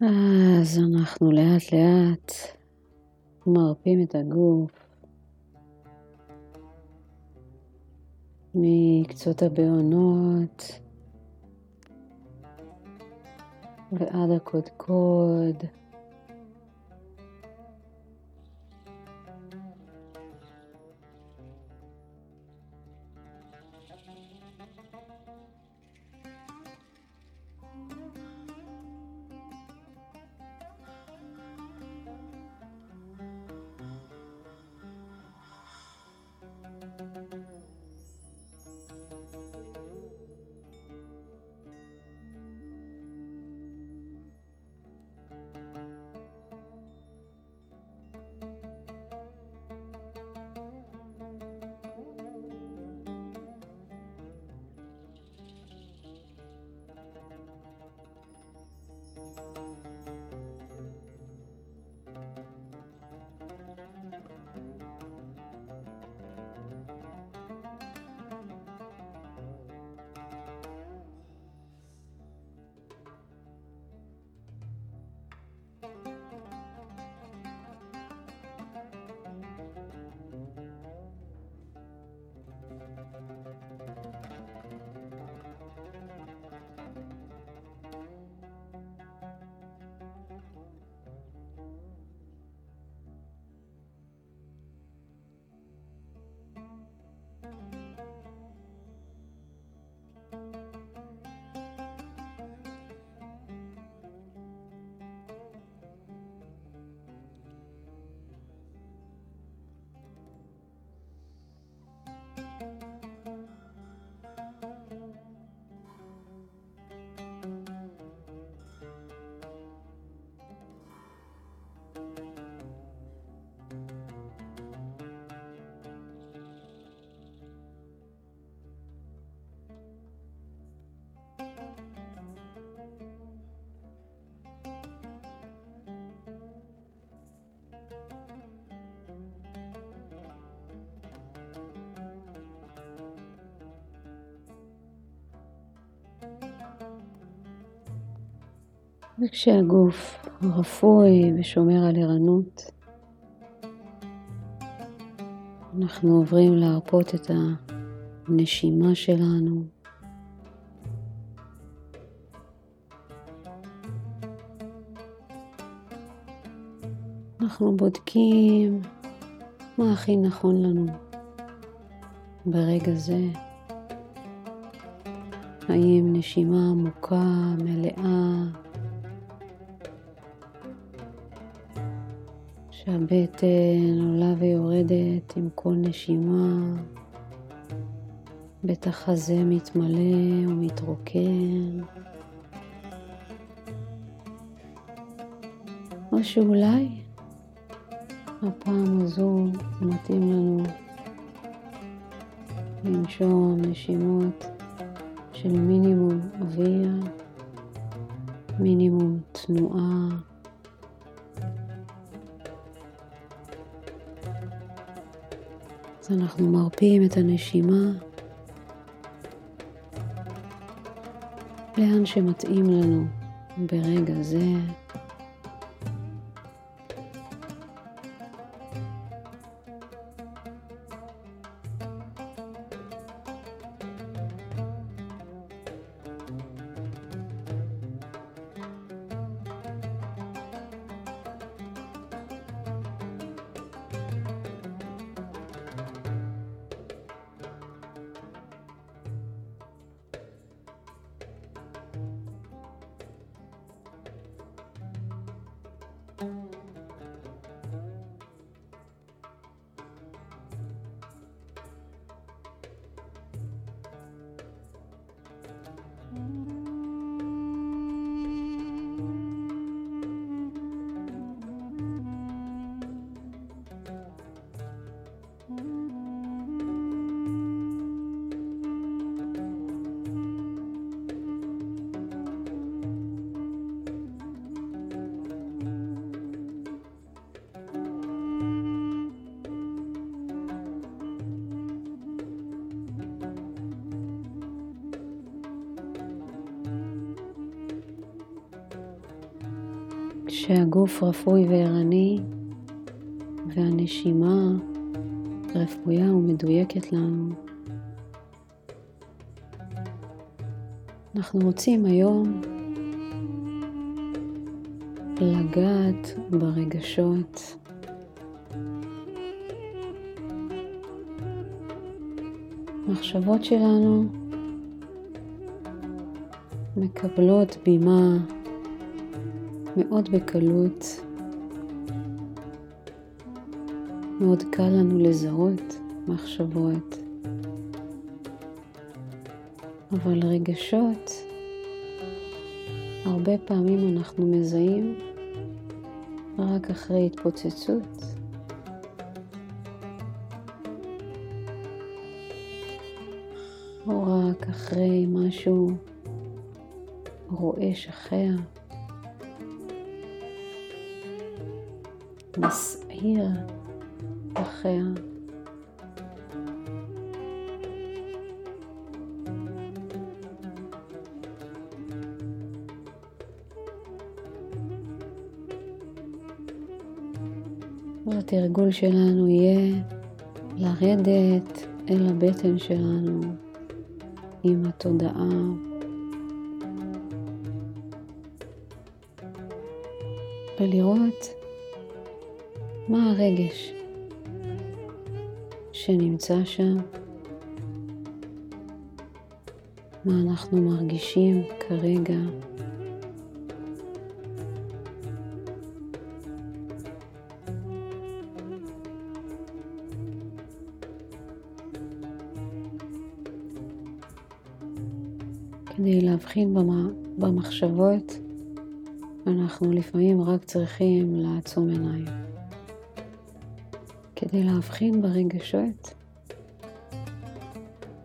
אז אנחנו לאט לאט מרפים את הגוף מקצות הבעונות ועד הקודקוד. וכשהגוף רפוי ושומר על ערנות, אנחנו עוברים להרפות את הנשימה שלנו. אנחנו בודקים מה הכי נכון לנו ברגע זה. האם נשימה עמוקה, מלאה, שהבטן עולה ויורדת עם כל נשימה, בית החזה מתמלא ומתרוקן, או שאולי הפעם הזו מתאים לנו לנשום נשימות של מינימום אוויר, מינימום תנועה. אנחנו מרפים את הנשימה לאן שמתאים לנו ברגע זה. כשהגוף רפוי וערני והנשימה רפויה ומדויקת לנו. אנחנו רוצים היום לגעת ברגשות. המחשבות שלנו מקבלות בימה מאוד בקלות. מאוד קל לנו לזהות מחשבות, אבל רגשות, הרבה פעמים אנחנו מזהים רק אחרי התפוצצות. או רק אחרי משהו רועש אחר. מסעיר אחר. התרגול שלנו יהיה לרדת אל הבטן שלנו עם התודעה. ולראות מה הרגש שנמצא שם, מה אנחנו מרגישים כרגע. כדי להבחין במחשבות, אנחנו לפעמים רק צריכים לעצום עיניים. כדי להבחין ברגשות,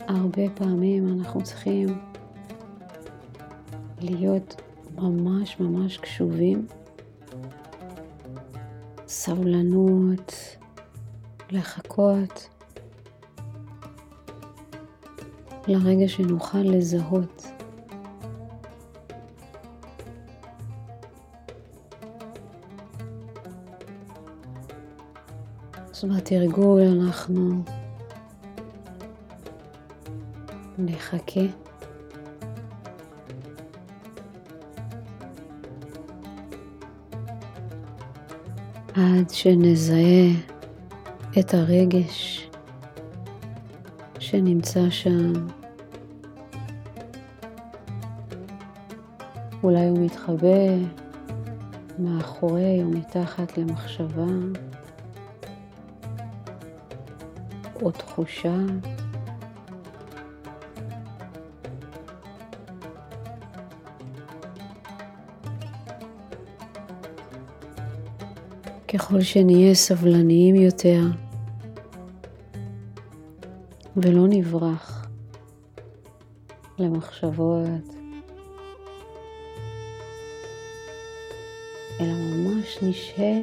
הרבה פעמים אנחנו צריכים להיות ממש ממש קשובים, סבלנות, לחכות. לרגע שנוכל לזהות אז בתרגול אנחנו נחכה. עד שנזהה את הרגש שנמצא שם. אולי הוא מתחבא מאחורי או מתחת למחשבה. או תחושה. ככל שנהיה סבלניים יותר ולא נברח למחשבות, אלא ממש נשהה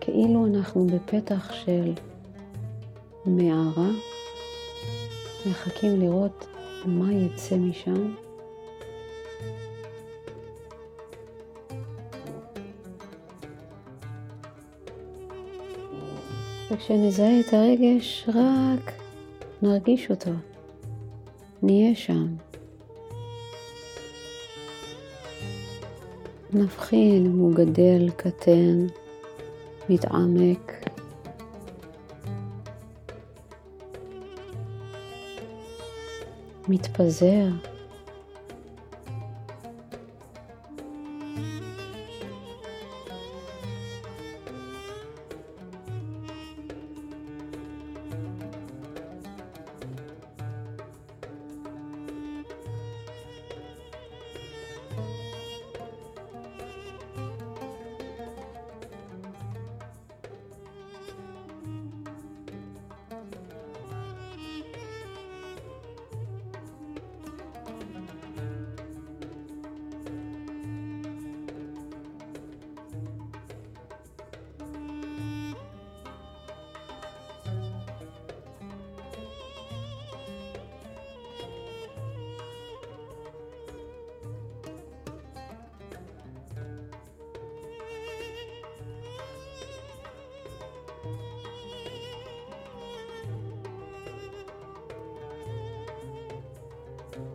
כאילו אנחנו בפתח של מערה, מחכים לראות מה יצא משם. וכשנזהה את הרגש, רק נרגיש אותו, נהיה שם. נבחין אם הוא גדל, קטן, מתעמק. me fazer.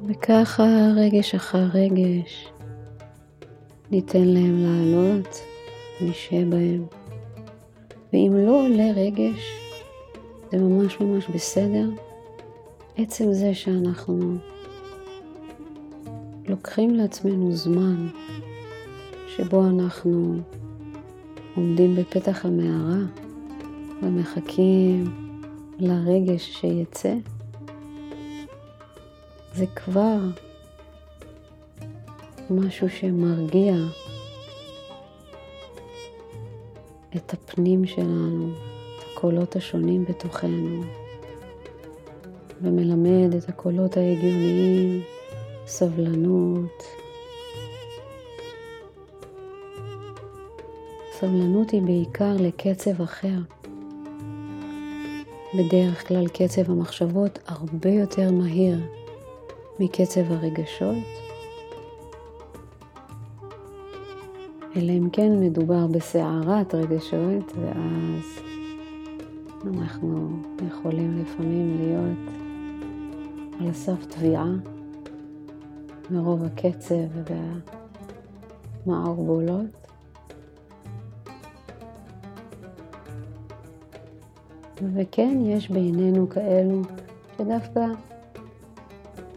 וככה רגש אחר רגש ניתן להם לעלות, נשהה בהם. ואם לא עולה רגש, זה ממש ממש בסדר. עצם זה שאנחנו לוקחים לעצמנו זמן שבו אנחנו עומדים בפתח המערה ומחכים לרגש שיצא, זה כבר משהו שמרגיע את הפנים שלנו, את הקולות השונים בתוכנו, ומלמד את הקולות ההגיוניים סבלנות. סבלנות היא בעיקר לקצב אחר. בדרך כלל קצב המחשבות הרבה יותר מהיר מקצב הרגשות, אלא אם כן מדובר בסערת רגשות, ואז אנחנו יכולים לפעמים להיות על הסף תביעה מרוב הקצב והמערבולות. וכן, יש בינינו כאלו שדווקא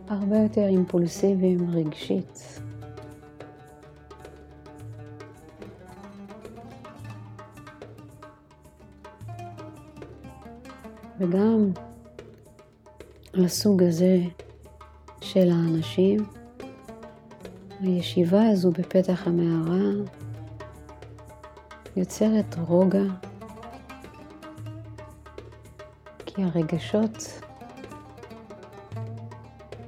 הרבה יותר אימפולסיביים רגשית. וגם לסוג הזה של האנשים, הישיבה הזו בפתח המערה יוצרת רוגע, כי הרגשות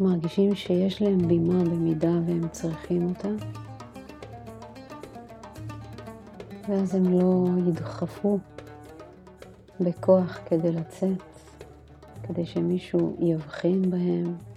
מרגישים שיש להם בימה במידה והם צריכים אותה, ואז הם לא ידחפו בכוח כדי לצאת, כדי שמישהו יבחין בהם.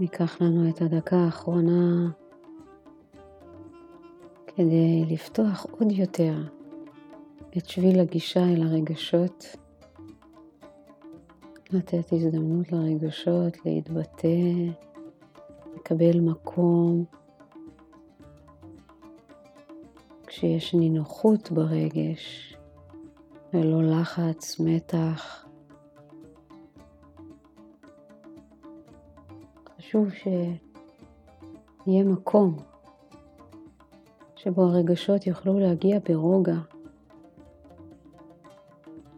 ניקח לנו את הדקה האחרונה כדי לפתוח עוד יותר את שביל הגישה אל הרגשות, לתת הזדמנות לרגשות להתבטא, לקבל מקום. כשיש נינוחות ברגש ולא לחץ, מתח, חשוב שיהיה מקום שבו הרגשות יוכלו להגיע ברוגע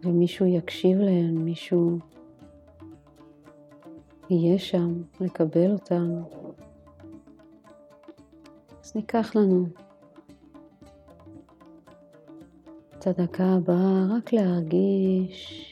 ומישהו יקשיב להם, מישהו יהיה שם לקבל אותם. אז ניקח לנו את הדקה הבאה רק להרגיש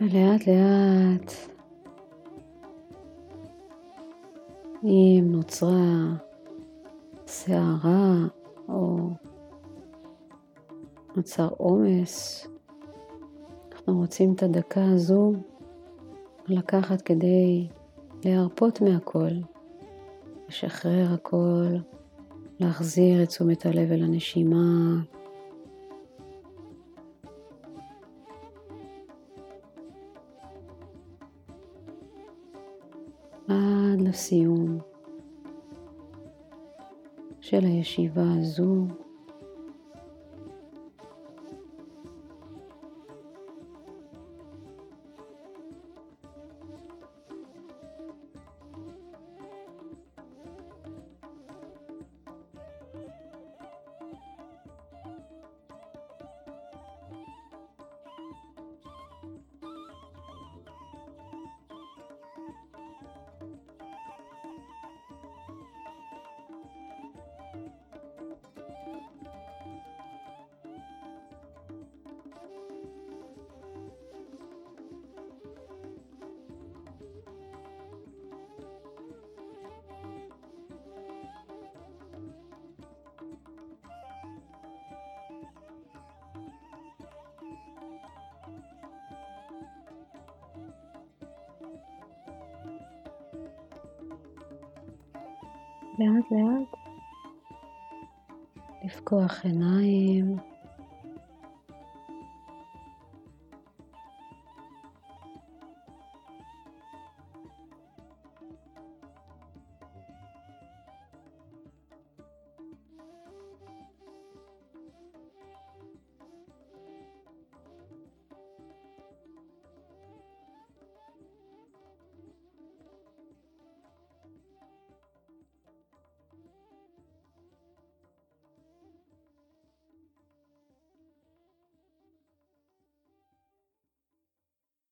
ולאט לאט, אם נוצרה שערה או נוצר עומס, אנחנו רוצים את הדקה הזו לקחת כדי להרפות מהכל, לשחרר הכל, להחזיר את תשומת הלב אל הנשימה. עד לסיום של הישיבה הזו. לאט לאט לפקוח עיניים.